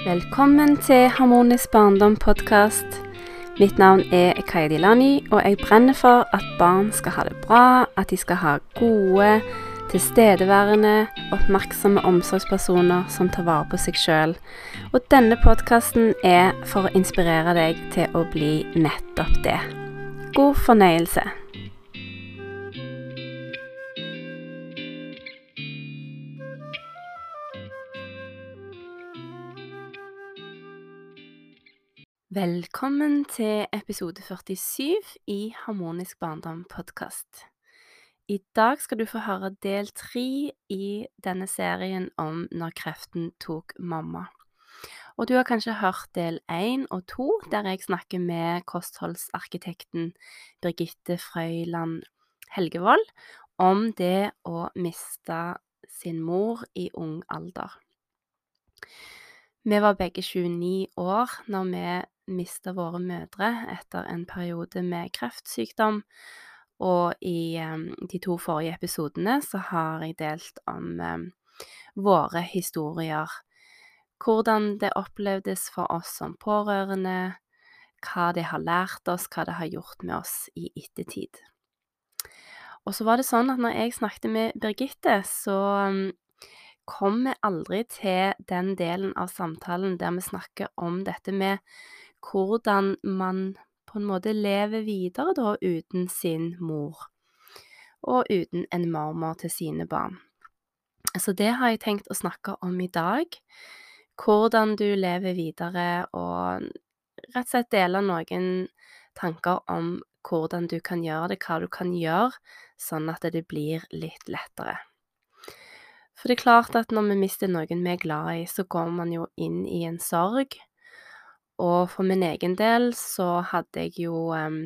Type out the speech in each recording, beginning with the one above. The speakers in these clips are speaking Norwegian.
Velkommen til Harmonisk barndom-podkast. Mitt navn er Kaya Dilani, og jeg brenner for at barn skal ha det bra, at de skal ha gode, tilstedeværende, oppmerksomme omsorgspersoner som tar vare på seg sjøl. Og denne podkasten er for å inspirere deg til å bli nettopp det. God fornøyelse. Velkommen til episode 47 i Harmonisk barndom-podkast. I dag skal du få høre del tre i denne serien om når kreften tok mamma. Og du har kanskje hørt del én og to, der jeg snakker med kostholdsarkitekten Birgitte Frøyland Helgevold om det å miste sin mor i ung alder. Vi var begge 29 år når vi mista våre mødre etter en periode med kreftsykdom. Og i um, de to forrige episodene så har jeg delt om um, våre historier. Hvordan det opplevdes for oss som pårørende, hva det har lært oss, hva det har gjort med oss i ettertid. Og så var det sånn at når jeg snakket med Birgitte, så um, kom vi aldri til den delen av samtalen der vi snakker om dette med hvordan man på en måte lever videre da uten sin mor, og uten en mormor til sine barn. Så det har jeg tenkt å snakke om i dag. Hvordan du lever videre, og rett og slett dele noen tanker om hvordan du kan gjøre det, hva du kan gjøre, sånn at det blir litt lettere. For det er klart at når vi mister noen vi er glad i, så går man jo inn i en sorg. Og for min egen del så hadde jeg jo um,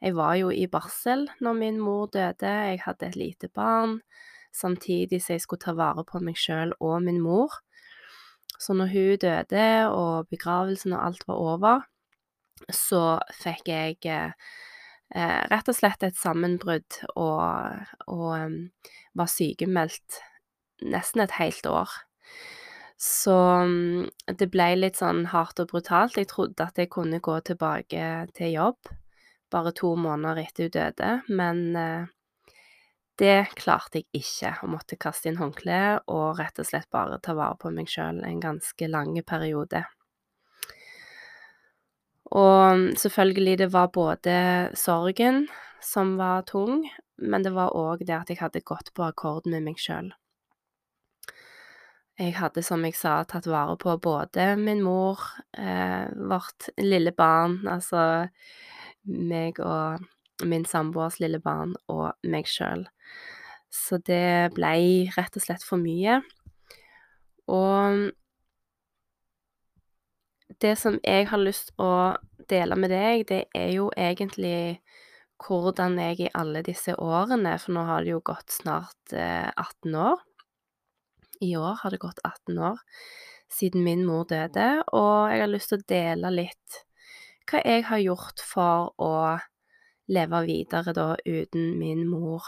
Jeg var jo i barsel når min mor døde. Jeg hadde et lite barn, samtidig som jeg skulle ta vare på meg sjøl og min mor. Så når hun døde, og begravelsen og alt var over, så fikk jeg eh, rett og slett et sammenbrudd og, og um, var sykemeldt nesten et helt år. Så mm, det ble litt sånn hardt og brutalt. Jeg trodde at jeg kunne gå tilbake til jobb bare to måneder etter hun døde, men eh, det klarte jeg ikke, og måtte kaste inn håndkleet og rett og slett bare ta vare på meg sjøl en ganske lang periode. Og mm, selvfølgelig, det var både sorgen som var tung, men det var òg det at jeg hadde gått på akkord med meg sjøl. Jeg hadde, som jeg sa, tatt vare på både min mor, eh, vårt lille barn, altså meg og min samboers lille barn, og meg sjøl. Så det blei rett og slett for mye. Og det som jeg har lyst å dele med deg, det er jo egentlig hvordan jeg i alle disse årene, for nå har det jo gått snart eh, 18 år i år har det gått 18 år siden min mor døde, og jeg har lyst til å dele litt hva jeg har gjort for å leve videre da uten min mor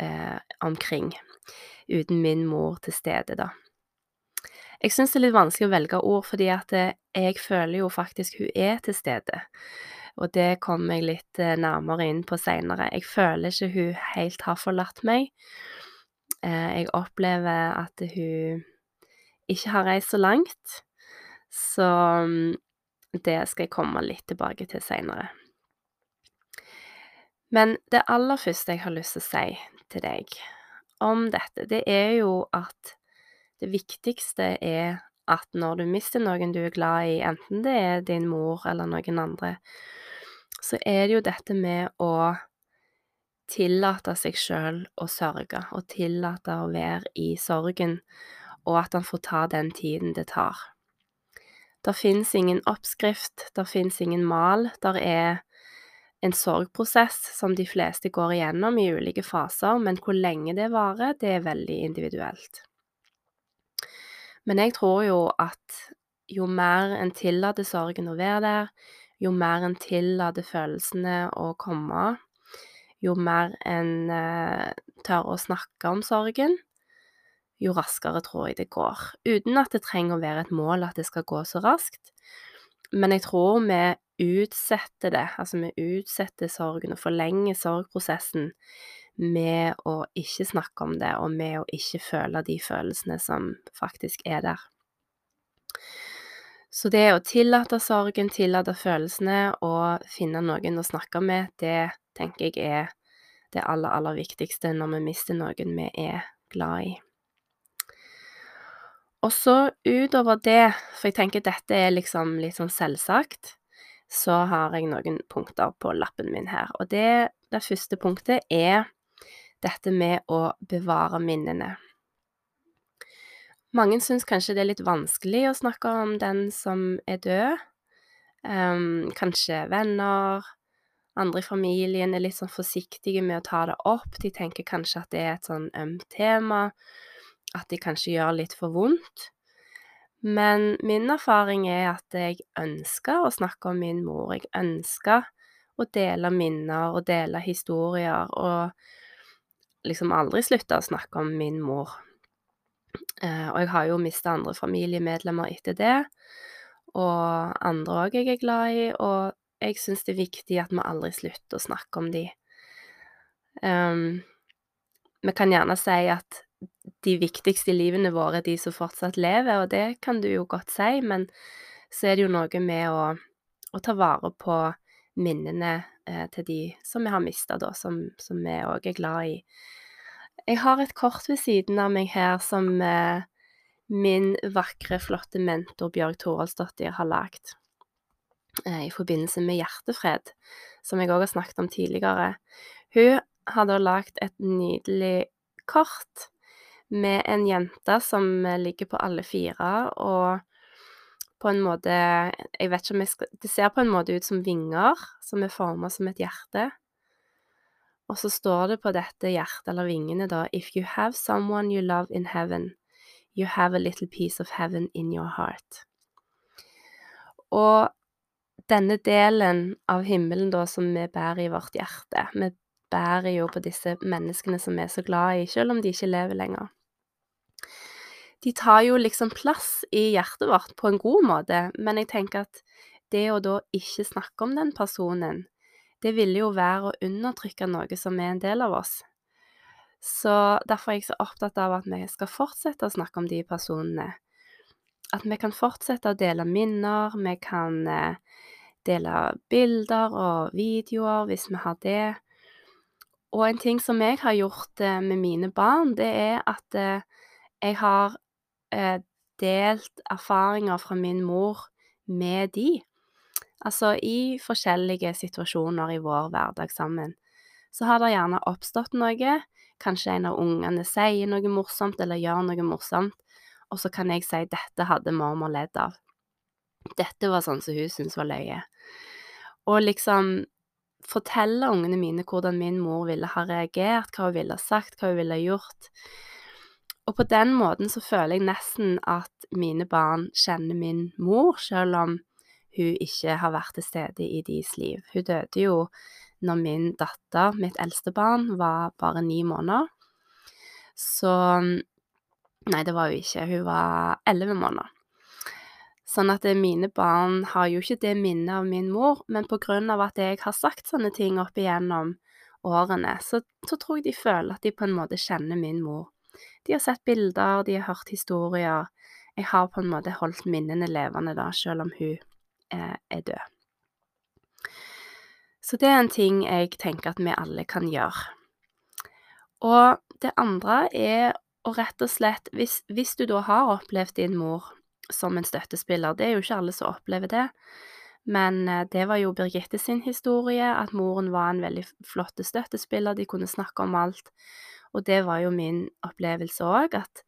eh, omkring. Uten min mor til stede, da. Jeg syns det er litt vanskelig å velge ord, fordi at eh, jeg føler jo faktisk hun er til stede. Og det kommer jeg litt eh, nærmere inn på seinere. Jeg føler ikke hun helt har forlatt meg. Eh, jeg opplever at hun ikke har reist så langt, så mm, det skal jeg komme litt tilbake til seinere. Men det aller første jeg har lyst til å si til deg om dette, det er jo at det viktigste er at når du mister noen du er glad i, enten det er din mor eller noen andre, så er det jo dette med å tillate seg sjøl å sørge, og tillate å være i sorgen, og at han får ta den tiden det tar. Det fins ingen oppskrift, det fins ingen mal, det er en sorgprosess som de fleste går igjennom i ulike faser, men hvor lenge det varer, det er veldig individuelt. Men jeg tror jo at jo mer en tillater sorgen å være der, jo mer en tillater følelsene å komme, jo mer en eh, tør å snakke om sorgen, jo raskere tror jeg det går. Uten at det trenger å være et mål at det skal gå så raskt. Men jeg tror vi utsetter det, altså vi utsetter sorgen og forlenger sorgprosessen med å ikke snakke om det, og med å ikke føle de følelsene som faktisk er der. Så det å tillate sorgen, tillate følelsene og finne noen å snakke med, det tenker jeg er det aller, aller viktigste når vi mister noen vi er glad i. Og så utover det, for jeg tenker dette er liksom litt sånn selvsagt, så har jeg noen punkter på lappen min her. Og det, det første punktet er dette med å bevare minnene. Mange syns kanskje det er litt vanskelig å snakke om den som er død. Um, kanskje venner, andre i familien er litt sånn forsiktige med å ta det opp. De tenker kanskje at det er et sånn ømt tema, at de kanskje gjør litt for vondt. Men min erfaring er at jeg ønsker å snakke om min mor. Jeg ønsker å dele minner og dele historier, og liksom aldri slutte å snakke om min mor. Eh, og jeg har jo mista andre familiemedlemmer etter det, og andre òg jeg er glad i, og jeg syns det er viktig at vi aldri slutter å snakke om de. Um, vi kan gjerne si at de viktigste i livene våre er de som fortsatt lever, og det kan du jo godt si, men så er det jo noe med å, å ta vare på minnene eh, til de som vi har mista, da, som, som vi òg er glad i. Jeg har et kort ved siden av meg her som eh, min vakre, flotte mentor Bjørg Toralsdottir har lagd i forbindelse med Hjertefred, som jeg òg har snakket om tidligere. Hun har da lagd et nydelig kort med en jente som eh, ligger på alle fire, og på en måte Jeg vet ikke om jeg skal Det ser på en måte ut som vinger som er forma som et hjerte. Og så står det på dette hjertet eller vingene, da If you have someone you love in heaven, you have a little piece of heaven in your heart. Og denne delen av himmelen da som vi bærer i vårt hjerte Vi bærer jo på disse menneskene som vi er så glad i, selv om de ikke lever lenger. De tar jo liksom plass i hjertet vårt på en god måte, men jeg tenker at det å da ikke snakke om den personen, det ville jo være å undertrykke noe som er en del av oss. Så derfor er jeg så opptatt av at vi skal fortsette å snakke om de personene. At vi kan fortsette å dele minner, vi kan eh, dele bilder og videoer hvis vi har det. Og en ting som jeg har gjort eh, med mine barn, det er at eh, jeg har delt erfaringer fra min mor med de. Altså, i forskjellige situasjoner i vår hverdag sammen, så har det gjerne oppstått noe. Kanskje en av ungene sier noe morsomt eller gjør noe morsomt, og så kan jeg si 'dette hadde mormor ledd av'. Dette var sånn som hun syntes var løye. Og liksom fortelle ungene mine hvordan min mor ville ha reagert, hva hun ville ha sagt, hva hun ville ha gjort. Og på den måten så føler jeg nesten at mine barn kjenner min mor, selv om hun ikke har vært til stede i deres liv. Hun døde jo når min datter, mitt eldste barn, var bare ni måneder. Så Nei, det var hun ikke. Hun var elleve måneder. Sånn at mine barn har jo ikke det minnet av min mor, men på grunn av at jeg har sagt sånne ting opp igjennom årene, så, så tror jeg de føler at de på en måte kjenner min mor. De har sett bilder, de har hørt historier. Jeg har på en måte holdt minnene levende da, selv om hun er død. Så det er en ting jeg tenker at vi alle kan gjøre. Og det andre er å rett og slett hvis, hvis, du da har opplevd din mor som en støttespiller, det er jo ikke alle som opplever det, men eh, det var jo Birgitte sin historie, at moren var en veldig flott støttespiller, de kunne snakke om alt, og det var jo min opplevelse òg, at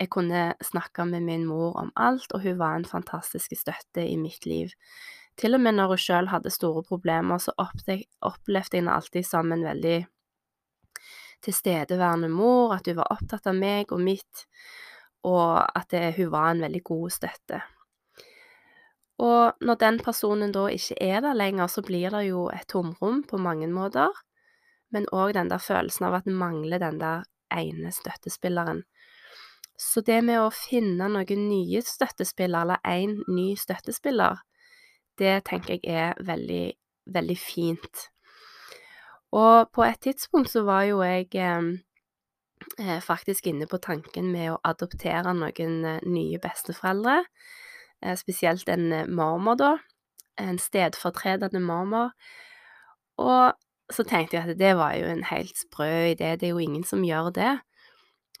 jeg kunne snakke med min mor om alt, og hun var en fantastisk støtte i mitt liv. Til og med når hun sjøl hadde store problemer, så opplevde jeg henne alltid som en veldig tilstedeværende mor, at hun var opptatt av meg og mitt, og at det, hun var en veldig god støtte. Og når den personen da ikke er der lenger, så blir det jo et tomrom på mange måter, men òg den der følelsen av at en mangler den der ene støttespilleren. Så det med å finne noen nye støttespillere, eller én ny støttespiller, det tenker jeg er veldig, veldig fint. Og på et tidspunkt så var jo jeg eh, faktisk inne på tanken med å adoptere noen eh, nye besteforeldre. Eh, spesielt en eh, mormor, da. En stedfortredende mormor. Og så tenkte jeg at det var jo en helt sprø idé, det er jo ingen som gjør det.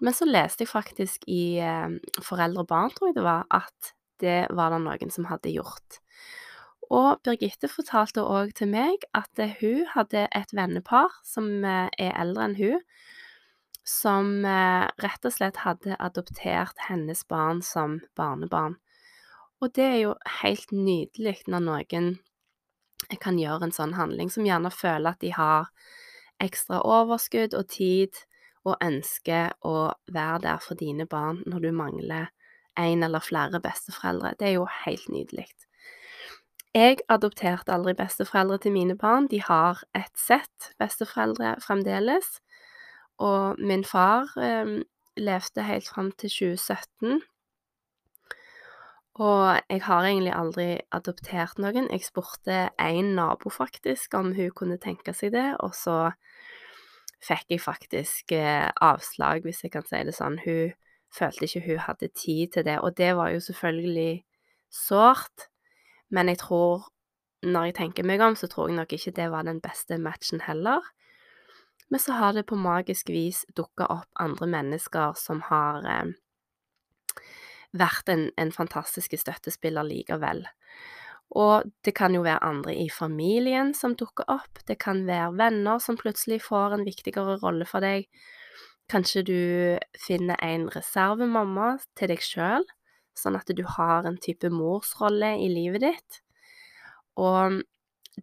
Men så leste jeg faktisk i eh, Foreldre og barn, tror jeg det var, at det var det noen som hadde gjort. Og Birgitte fortalte òg til meg at hun hadde et vennepar som eh, er eldre enn hun, som eh, rett og slett hadde adoptert hennes barn som barnebarn. Og det er jo helt nydelig når noen kan gjøre en sånn handling, som gjerne føler at de har ekstra overskudd og tid og ønsker å være der for dine barn når du mangler en eller flere besteforeldre. Det er jo helt nydelig. Jeg adopterte aldri besteforeldre til mine barn. De har et sett besteforeldre fremdeles. Og min far eh, levde helt fram til 2017. Og jeg har egentlig aldri adoptert noen. Jeg spurte én nabo faktisk om hun kunne tenke seg det, og så fikk jeg faktisk eh, avslag, hvis jeg kan si det sånn. Hun følte ikke hun hadde tid til det, og det var jo selvfølgelig sårt. Men jeg tror, når jeg tenker meg om, så tror jeg nok ikke det var den beste matchen heller. Men så har det på magisk vis dukka opp andre mennesker som har eh, vært en, en fantastisk støttespiller likevel. Og det kan jo være andre i familien som dukker opp, det kan være venner som plutselig får en viktigere rolle for deg. Kanskje du finner en reservemamma til deg sjøl, sånn at du har en type morsrolle i livet ditt. Og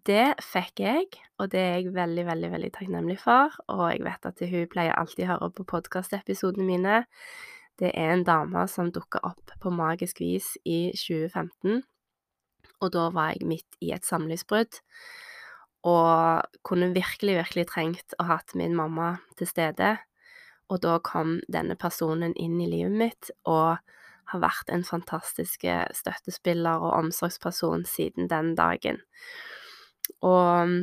det fikk jeg, og det er jeg veldig, veldig veldig takknemlig for. Og jeg vet at hun pleier alltid å høre på podkastepisodene mine. Det er en dame som dukka opp på magisk vis i 2015. Og da var jeg midt i et samlivsbrudd. Og kunne virkelig, virkelig trengt å hatt min mamma til stede. Og da kom denne personen inn i livet mitt, og har vært en fantastisk støttespiller og omsorgsperson siden den dagen. Og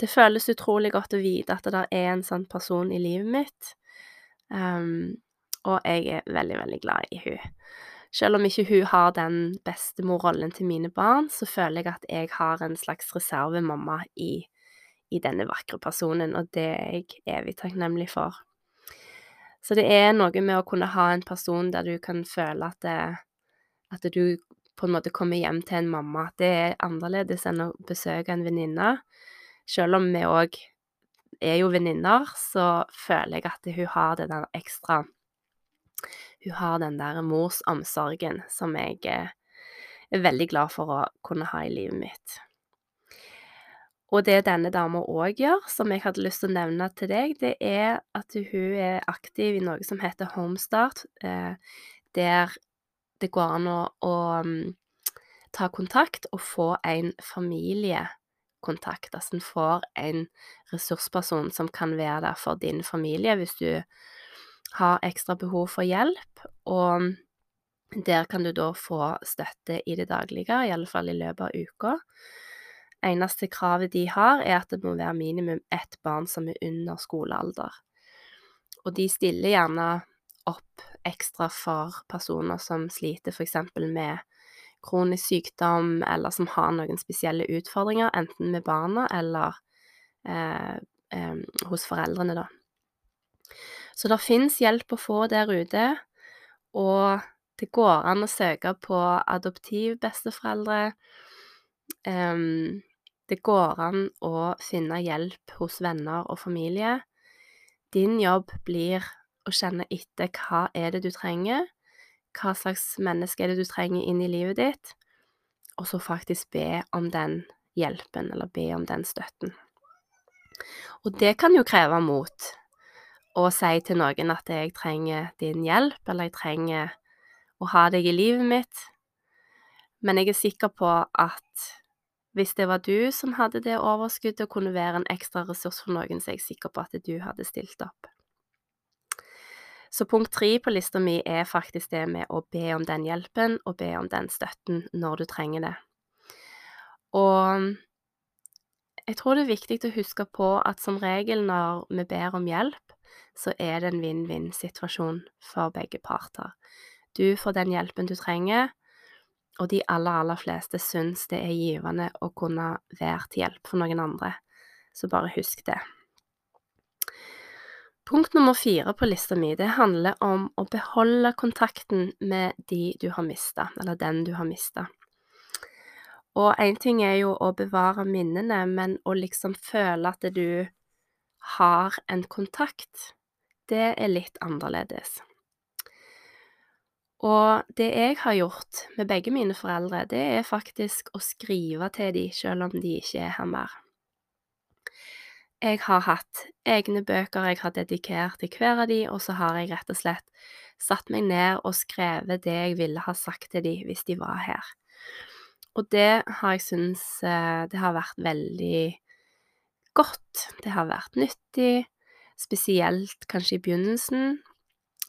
det føles utrolig godt å vite at det er en sånn person i livet mitt, um, og jeg er veldig, veldig glad i hun. Selv om ikke hun har den bestemorrollen til mine barn, så føler jeg at jeg har en slags reservemamma i, i denne vakre personen, og det er jeg evig takknemlig for. Så det er noe med å kunne ha en person der du kan føle at, det, at du på en måte kommer hjem til en mamma. Det er annerledes enn å besøke en venninne. Selv om vi òg er jo venninner, så føler jeg at hun har det der ekstra Hun har den der morsomsorgen som jeg er veldig glad for å kunne ha i livet mitt. Og det denne dama òg gjør, som jeg hadde lyst til å nevne til deg, det er at hun er aktiv i noe som heter Homestart, eh, der det går an å, å um, ta kontakt og få en familiekontakt. Altså en får en ressursperson som kan være der for din familie hvis du har ekstra behov for hjelp. Og der kan du da få støtte i det daglige, i alle fall i løpet av uka. Eneste kravet de har, er at det må være minimum ett barn som er under skolealder. Og de stiller gjerne opp ekstra for personer som sliter f.eks. med kronisk sykdom, eller som har noen spesielle utfordringer, enten med barna eller eh, eh, hos foreldrene, da. Så det fins hjelp å få der ute, og det går an å søke på adoptivbesteforeldre. Um, det går an å finne hjelp hos venner og familie. Din jobb blir å kjenne etter hva er det du trenger, hva slags menneske er det du trenger inn i livet ditt, og så faktisk be om den hjelpen, eller be om den støtten. Og det kan jo kreve mot å si til noen at jeg trenger din hjelp, eller jeg trenger å ha deg i livet mitt, men jeg er sikker på at hvis det var du som hadde det overskuddet og kunne være en ekstra ressurs for noen, så er jeg sikker på at du hadde stilt opp. Så punkt tre på lista mi er faktisk det med å be om den hjelpen og be om den støtten når du trenger det. Og jeg tror det er viktig å huske på at som regel når vi ber om hjelp, så er det en vinn-vinn-situasjon for begge parter. Du får den hjelpen du trenger, og de aller, aller fleste syns det er givende å kunne være til hjelp for noen andre. Så bare husk det. Punkt nummer fire på lista mi, det handler om å beholde kontakten med de du har mista, eller den du har mista. Og én ting er jo å bevare minnene, men å liksom føle at du har en kontakt, det er litt annerledes. Og det jeg har gjort med begge mine foreldre, det er faktisk å skrive til dem selv om de ikke er her mer. Jeg har hatt egne bøker jeg har dedikert til hver av de, og så har jeg rett og slett satt meg ned og skrevet det jeg ville ha sagt til de hvis de var her. Og det har jeg syntes eh, det har vært veldig godt. Det har vært nyttig, spesielt kanskje i begynnelsen,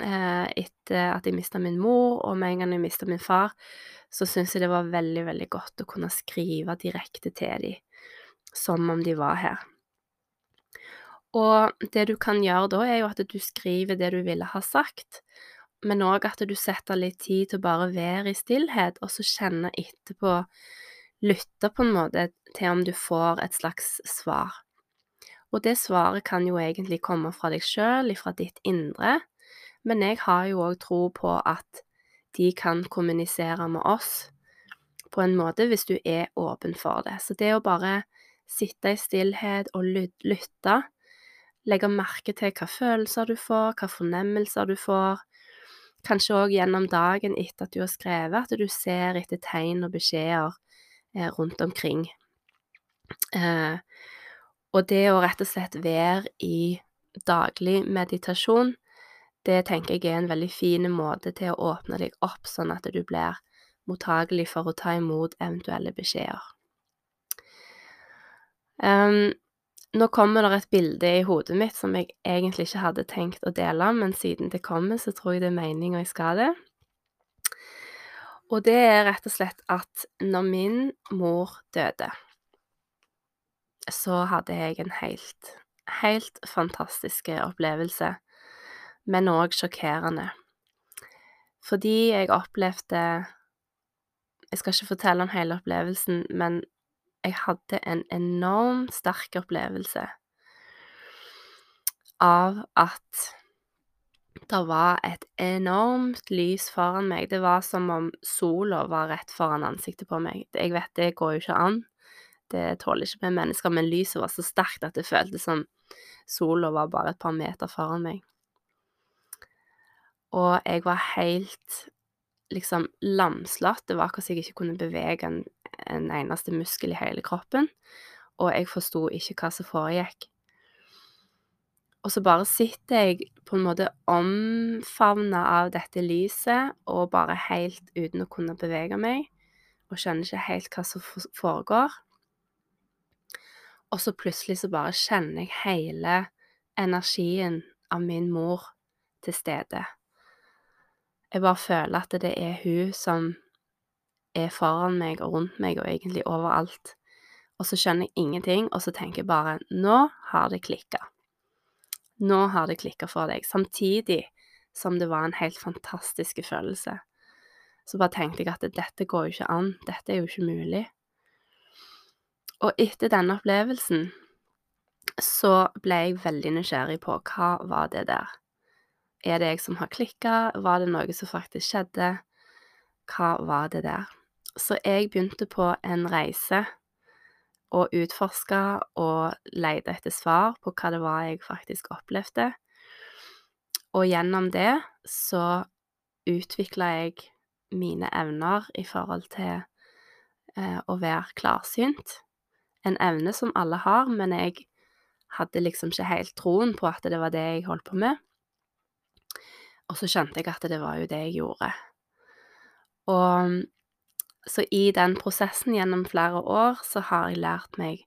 eh, etter at jeg mista min mor, og med en gang jeg mista min far, så syntes jeg det var veldig, veldig godt å kunne skrive direkte til dem, som om de var her. Og det du kan gjøre da, er jo at du skriver det du ville ha sagt, men òg at du setter litt tid til å bare være i stillhet, og så kjenne etterpå, lytte på en måte til om du får et slags svar. Og det svaret kan jo egentlig komme fra deg sjøl, ifra ditt indre, men jeg har jo òg tro på at de kan kommunisere med oss på en måte hvis du er åpen for det. Så det å bare sitte i stillhet og lytte legge merke til hva følelser du får, hva fornemmelser du får. Kanskje òg gjennom dagen etter at du har skrevet, at du ser etter tegn og beskjeder eh, rundt omkring. Eh, og det å rett og slett være i daglig meditasjon, det tenker jeg er en veldig fin måte til å åpne deg opp, sånn at du blir mottagelig for å ta imot eventuelle beskjeder. Um, nå kommer det et bilde i hodet mitt som jeg egentlig ikke hadde tenkt å dele, men siden det kommer, så tror jeg det er meninga jeg skal det. Og det er rett og slett at når min mor døde, så hadde jeg en helt, helt fantastisk opplevelse, men òg sjokkerende. Fordi jeg opplevde Jeg skal ikke fortelle om hele opplevelsen, men jeg hadde en enormt sterk opplevelse av at det var et enormt lys foran meg. Det var som om sola var rett foran ansiktet på meg. Jeg vet det går jo ikke an, det tåler ikke vi mennesker, men lyset var så sterkt at det føltes som sola var bare et par meter foran meg. Og jeg var helt liksom lamslått. Det var akkurat som jeg ikke kunne bevege en en eneste muskel i hele kroppen, og jeg forsto ikke hva som foregikk. Og så bare sitter jeg på en måte omfavna av dette lyset, og bare helt uten å kunne bevege meg, og skjønner ikke helt hva som foregår. Og så plutselig så bare kjenner jeg hele energien av min mor til stede. Jeg bare føler at det er hun som er foran meg og rundt meg og egentlig overalt. Og så skjønner jeg ingenting, og så tenker jeg bare Nå har det klikka. Nå har det klikka for deg. Samtidig som det var en helt fantastisk følelse. Så bare tenkte jeg at dette går jo ikke an. Dette er jo ikke mulig. Og etter denne opplevelsen så ble jeg veldig nysgjerrig på hva var det der? Er det jeg som har klikka? Var det noe som faktisk skjedde? Hva var det der? Så jeg begynte på en reise og utforska og leide etter svar på hva det var jeg faktisk opplevde. Og gjennom det så utvikla jeg mine evner i forhold til eh, å være klarsynt. En evne som alle har, men jeg hadde liksom ikke helt troen på at det var det jeg holdt på med. Og så skjønte jeg at det var jo det jeg gjorde. Og så i den prosessen gjennom flere år så har jeg lært meg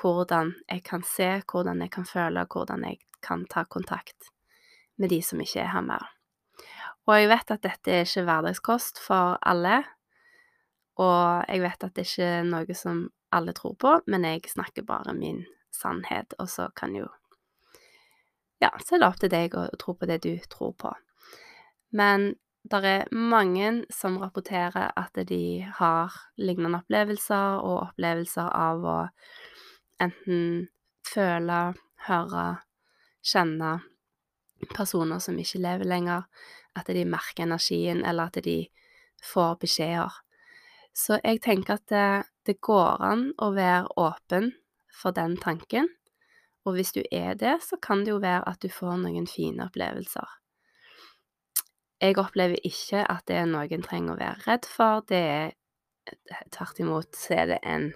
hvordan jeg kan se, hvordan jeg kan føle, hvordan jeg kan ta kontakt med de som ikke er her mer. Og jeg vet at dette er ikke hverdagskost for alle, og jeg vet at det ikke er noe som alle tror på, men jeg snakker bare min sannhet, og så kan jo Ja, så er det opp til deg å tro på det du tror på. Men det er mange som rapporterer at de har lignende opplevelser, og opplevelser av å enten føle, høre, kjenne personer som ikke lever lenger, at de merker energien, eller at de får beskjeder. Så jeg tenker at det, det går an å være åpen for den tanken, og hvis du er det, så kan det jo være at du får noen fine opplevelser. Jeg opplever ikke at det er noe en trenger å være redd for, det er tvert imot så er det en,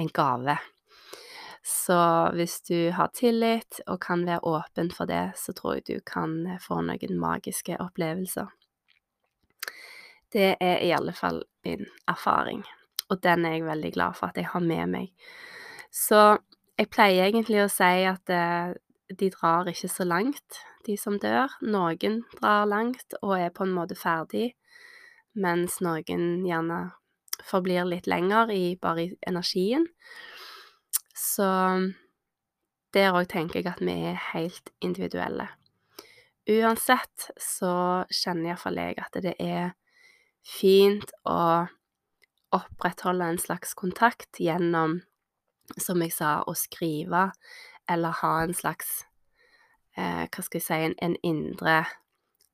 en gave. Så hvis du har tillit og kan være åpen for det, så tror jeg du kan få noen magiske opplevelser. Det er i alle fall min erfaring, og den er jeg veldig glad for at jeg har med meg. Så jeg pleier egentlig å si at eh, de drar ikke så langt, de som dør. Noen drar langt og er på en måte ferdig, mens noen gjerne forblir litt lenger i bare energien. Så der òg tenker jeg at vi er helt individuelle. Uansett så kjenner iallfall jeg at det er fint å opprettholde en slags kontakt gjennom, som jeg sa, å skrive eller ha en slags eh, Hva skal jeg si en, en indre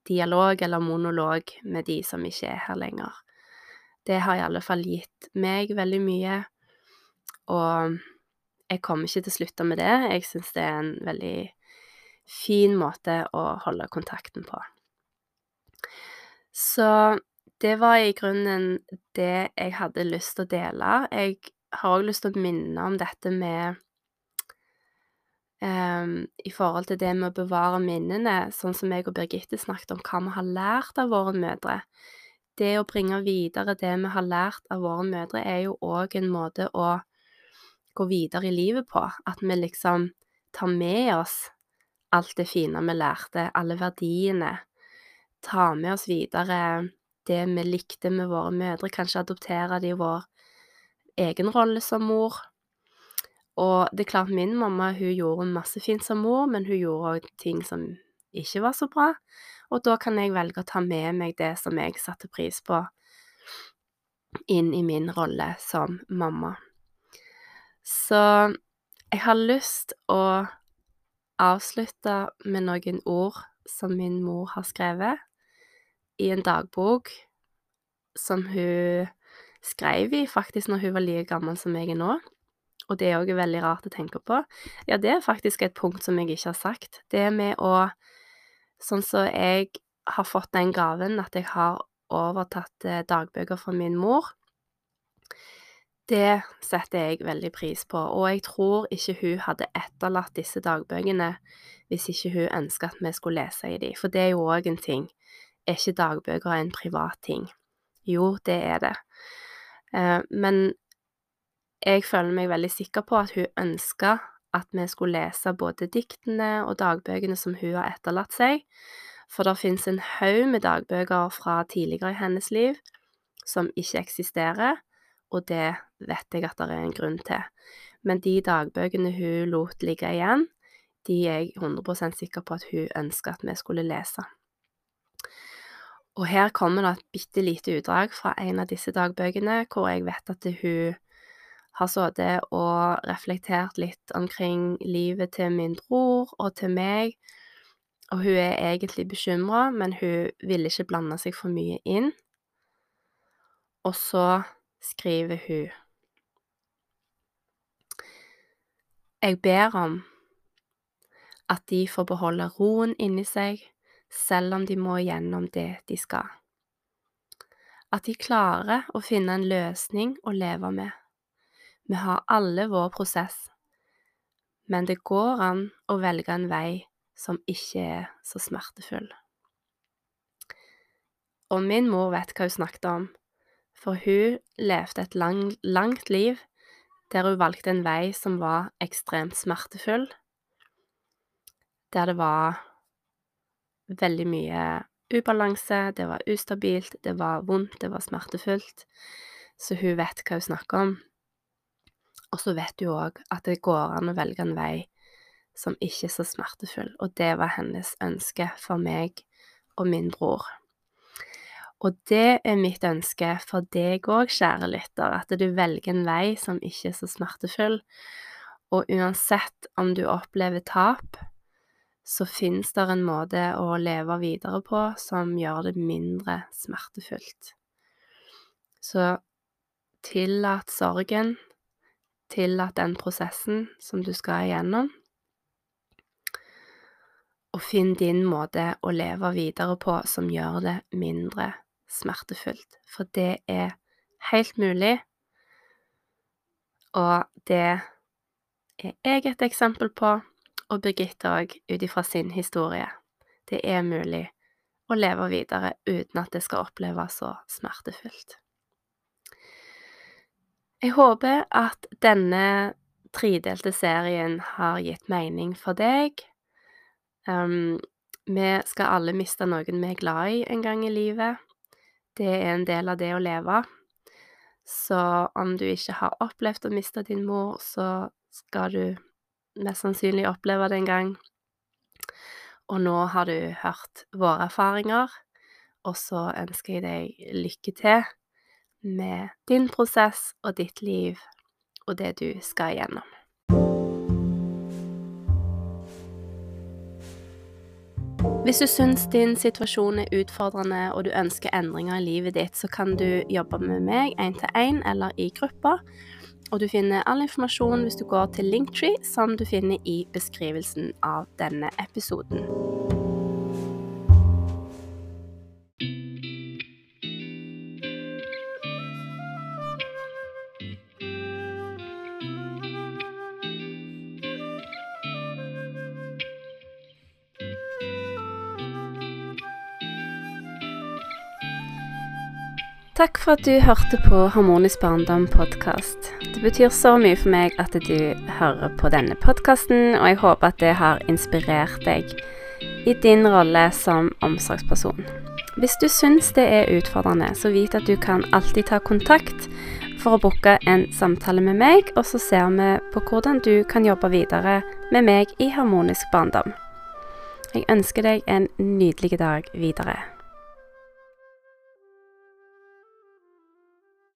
dialog eller monolog med de som ikke er her lenger. Det har i alle fall gitt meg veldig mye, og jeg kommer ikke til å slutte med det. Jeg syns det er en veldig fin måte å holde kontakten på. Så det var i grunnen det jeg hadde lyst til å dele. Jeg har òg lyst til å minne om dette med um, I forhold til det med å bevare minnene, sånn som jeg og Birgitte snakket om hva vi har lært av våre mødre. Det å bringe videre det vi har lært av våre mødre, er jo òg en måte å gå videre i livet på. At vi liksom tar med oss alt det fine vi lærte, alle verdiene. Tar med oss videre det vi likte med våre mødre, kanskje adoptere det i vår egen rolle som mor. Og det er klart, min mamma hun gjorde masse fint som mor, men hun gjorde òg ting som ikke var så bra. Og da kan jeg velge å ta med meg det som jeg satte pris på, inn i min rolle som mamma. Så jeg har lyst å avslutte med noen ord som min mor har skrevet i en dagbok som hun skrev i faktisk når hun var like gammel som jeg er nå. Og det er òg veldig rart å tenke på. Ja, det er faktisk et punkt som jeg ikke har sagt. Det med å Sånn som så jeg har fått den gaven at jeg har overtatt eh, dagbøker fra min mor. Det setter jeg veldig pris på, og jeg tror ikke hun hadde etterlatt disse dagbøkene hvis ikke hun ønska at vi skulle lese i dem, for det er jo òg en ting er ikke dagbøker en privat ting? Jo, det er det. Eh, men jeg føler meg veldig sikker på at hun ønska at vi skulle lese både diktene og dagbøkene som hun har etterlatt seg, for det fins en haug med dagbøker fra tidligere i hennes liv som ikke eksisterer, og det vet jeg at det er en grunn til. Men de dagbøkene hun lot ligge igjen, de er jeg 100% sikker på at hun ønska at vi skulle lese. Og her kommer det et bitte lite utdrag fra en av disse dagbøkene, hvor jeg vet at hun har sittet og reflektert litt omkring livet til min bror og til meg, og hun er egentlig bekymra, men hun vil ikke blande seg for mye inn. Og så skriver hun Jeg ber om at de får beholde roen inni seg selv om de må gjennom det de skal. At de klarer å finne en løsning å leve med. Vi har alle vår prosess, men det går an å velge en vei som ikke er så smertefull. Og min mor vet hva hun snakket om, for hun levde et lang, langt liv der hun valgte en vei som var ekstremt smertefull, der det var veldig mye ubalanse, det var ustabilt, det var vondt, det var smertefullt. Så hun vet hva hun snakker om. Og så vet hun òg at det går an å velge en vei som ikke er så smertefull, og det var hennes ønske for meg og min bror. Og det er mitt ønske for deg òg, kjære lytter, at du velger en vei som ikke er så smertefull. Og uansett om du opplever tap, så fins det en måte å leve videre på som gjør det mindre smertefullt. Så tillat sorgen, tillat den prosessen som du skal igjennom, og finn din måte å leve videre på som gjør det mindre smertefullt. For det er helt mulig, og det er jeg et eksempel på, og Birgitte òg, ut ifra sin historie. Det er mulig å leve videre uten at det skal oppleves så smertefullt. Jeg håper at denne tredelte serien har gitt mening for deg. Um, vi skal alle miste noen vi er glad i en gang i livet. Det er en del av det å leve. Så om du ikke har opplevd å miste din mor, så skal du mest sannsynlig oppleve det en gang. Og nå har du hørt våre erfaringer, og så ønsker jeg deg lykke til med din prosess og ditt liv og det du skal igjennom. Hvis du syns din situasjon er utfordrende og du ønsker endringer i livet ditt, så kan du jobbe med meg én til én eller i grupper. Og du finner all informasjon hvis du går til Linktree, som du finner i beskrivelsen av denne episoden. Takk for at du hørte på Harmonisk barndom podkast. Det betyr så mye for meg at du hører på denne podkasten, og jeg håper at det har inspirert deg i din rolle som omsorgsperson. Hvis du syns det er utfordrende, så vit at du kan alltid ta kontakt for å booke en samtale med meg, og så ser vi på hvordan du kan jobbe videre med meg i Harmonisk barndom. Jeg ønsker deg en nydelig dag videre.